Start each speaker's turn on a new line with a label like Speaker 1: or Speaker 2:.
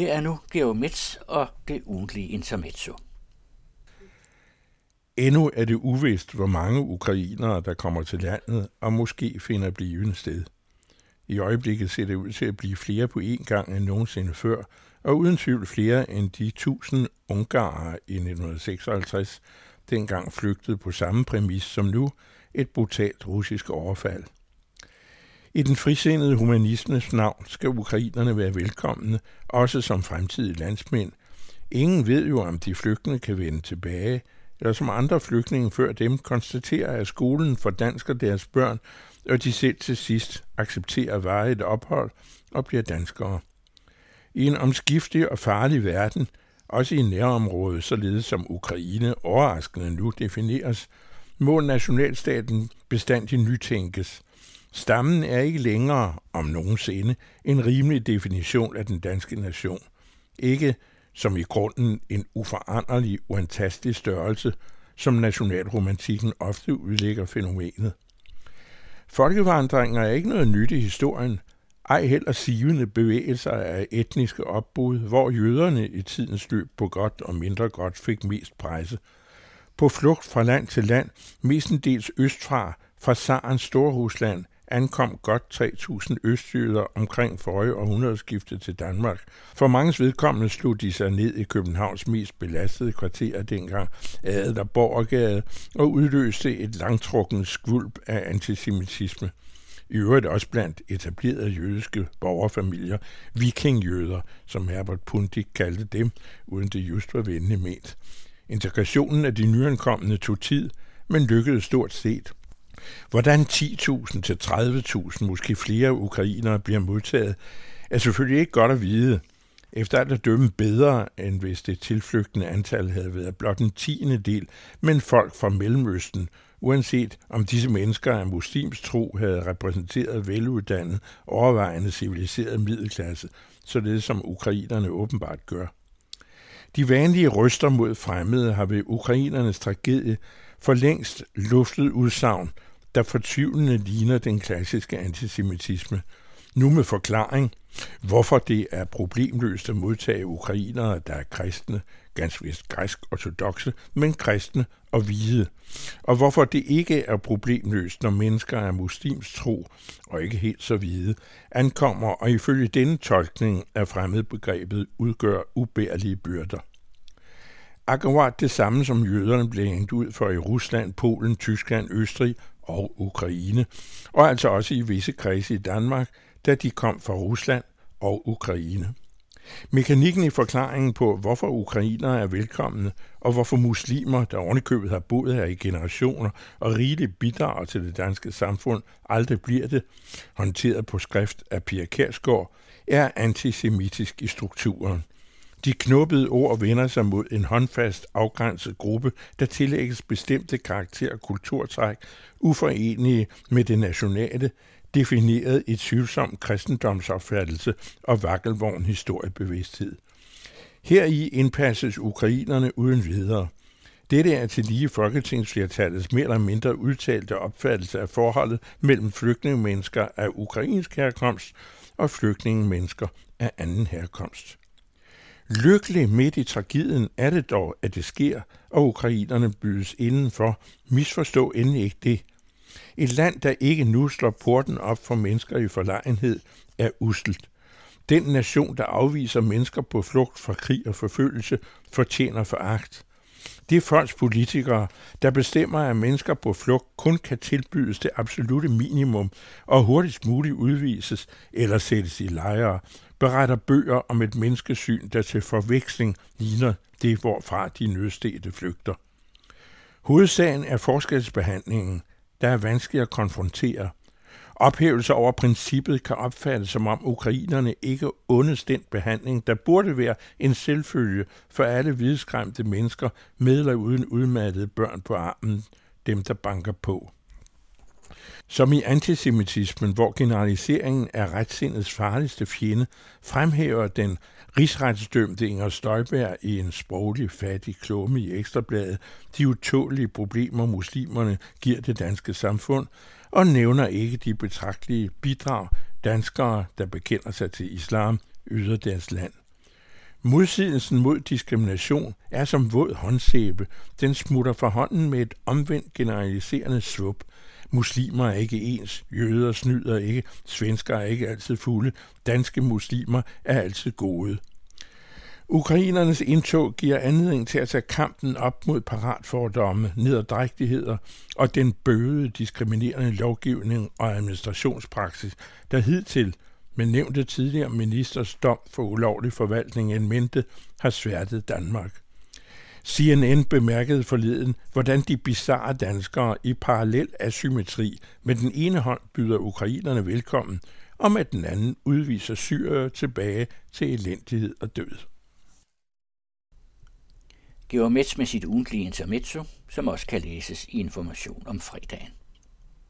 Speaker 1: Her er nu Georg Metz og det ugentlige intermezzo.
Speaker 2: Endnu er det uvist, hvor mange ukrainere, der kommer til landet og måske finder blivende sted. I øjeblikket ser det ud til at blive flere på én gang end nogensinde før, og uden tvivl flere end de tusind ungarer i 1956, dengang flygtede på samme præmis som nu, et brutalt russisk overfald. I den frisindede humanismes navn skal ukrainerne være velkomne, også som fremtidige landsmænd. Ingen ved jo, om de flygtende kan vende tilbage, eller som andre flygtninge før dem konstaterer, at skolen for dansker deres børn, og de selv til sidst accepterer varigt ophold og bliver danskere. I en omskiftig og farlig verden, også i nærområdet, således som Ukraine overraskende nu defineres, må nationalstaten bestandig nytænkes. Stammen er ikke længere, om nogensinde, en rimelig definition af den danske nation. Ikke som i grunden en uforanderlig, uantastisk størrelse, som nationalromantikken ofte udlægger fænomenet. Folkevandringer er ikke noget nyt i historien, ej heller sivende bevægelser af etniske opbud, hvor jøderne i tidens løb på godt og mindre godt fik mest presse. På flugt fra land til land, mestendels østfra, fra Sarens Storrusland, ankom godt 3.000 østjyder omkring forrige århundredeskifte til Danmark. For mange vedkommende slog de sig ned i Københavns mest belastede kvarter dengang, Adlerborggade, og udløste et langtrukken skvulp af antisemitisme. I øvrigt også blandt etablerede jødiske borgerfamilier, vikingjøder, som Herbert Pundik kaldte dem, uden det just var venlig ment. Integrationen af de nyankomne tog tid, men lykkedes stort set – Hvordan 10.000 til 30.000, måske flere ukrainere bliver modtaget, er selvfølgelig ikke godt at vide. Efter alt at dømme bedre, end hvis det tilflygtende antal havde været blot en tiende del, men folk fra Mellemøsten, uanset om disse mennesker af muslims tro havde repræsenteret veluddannet, overvejende civiliseret middelklasse, således som ukrainerne åbenbart gør. De vanlige ryster mod fremmede har ved ukrainernes tragedie for længst luftet udsagn, der fortvivlende ligner den klassiske antisemitisme. Nu med forklaring, hvorfor det er problemløst at modtage ukrainere, der er kristne, ganske vist græsk ortodoxe, men kristne og hvide. Og hvorfor det ikke er problemløst, når mennesker af muslims tro, og ikke helt så hvide, ankommer og ifølge denne tolkning af fremmedbegrebet udgør ubærlige byrder. Akkurat det samme som jøderne blev hængt ud for i Rusland, Polen, Tyskland, Østrig og Ukraine, og altså også i visse kredse i Danmark, da de kom fra Rusland og Ukraine. Mekanikken i forklaringen på, hvorfor ukrainere er velkomne, og hvorfor muslimer, der ovenikøbet har boet her i generationer og rigeligt bidrager til det danske samfund, aldrig bliver det, håndteret på skrift af Pia Kærsgaard, er antisemitisk i strukturen. De knuppede ord vender sig mod en håndfast, afgrænset gruppe, der tillægges bestemte karakter- og kulturtræk, uforenige med det nationale, defineret i tvivlsom kristendomsopfattelse og vakkelvogn historiebevidsthed. Heri indpasses ukrainerne uden videre. Dette er til lige folketingsflertallets mere eller mindre udtalte opfattelse af forholdet mellem flygtningemennesker af ukrainsk herkomst og flygtningemennesker af anden herkomst. Lykkelig midt i tragedien er det dog, at det sker, og ukrainerne bydes indenfor. Misforstå endelig ikke det. Et land, der ikke nu slår porten op for mennesker i forlegenhed, er uselt. Den nation, der afviser mennesker på flugt fra krig og forfølgelse, fortjener foragt. Det folks politikere, der bestemmer, at mennesker på flugt kun kan tilbydes det absolute minimum og hurtigst muligt udvises eller sættes i lejre, beretter bøger om et menneskesyn, der til forveksling ligner det, hvorfra de nødstede flygter. Hovedsagen er forskelsbehandlingen, der er vanskelig at konfrontere. Ophævelse over princippet kan opfattes som om ukrainerne ikke undes den behandling, der burde være en selvfølge for alle hvidskræmte mennesker med eller uden udmattede børn på armen, dem der banker på. Som i antisemitismen, hvor generaliseringen er retssindets farligste fjende, fremhæver den rigsretsdømte Inger Støjberg i en sproglig fattig klumme i Ekstrabladet de utålige problemer muslimerne giver det danske samfund, og nævner ikke de betragtelige bidrag danskere, der bekender sig til islam, yder deres land. Modsigelsen mod diskrimination er som våd håndsæbe. Den smutter fra hånden med et omvendt generaliserende svup. Muslimer er ikke ens, jøder snyder ikke, svensker er ikke altid fulde, danske muslimer er altid gode. Ukrainernes indtog giver anledning til at tage kampen op mod paratfordomme, nederdrægtigheder og den bøde diskriminerende lovgivning og administrationspraksis, der hidtil med nævnte tidligere ministers dom for ulovlig forvaltning en mente har sværtet Danmark. CNN bemærkede forleden, hvordan de bizarre danskere i parallel asymmetri med den ene hånd byder ukrainerne velkommen, og med den anden udviser syrere tilbage til elendighed og død.
Speaker 1: Georg Metz med sit ugentlige intermezzo, som også kan læses i information om fredagen.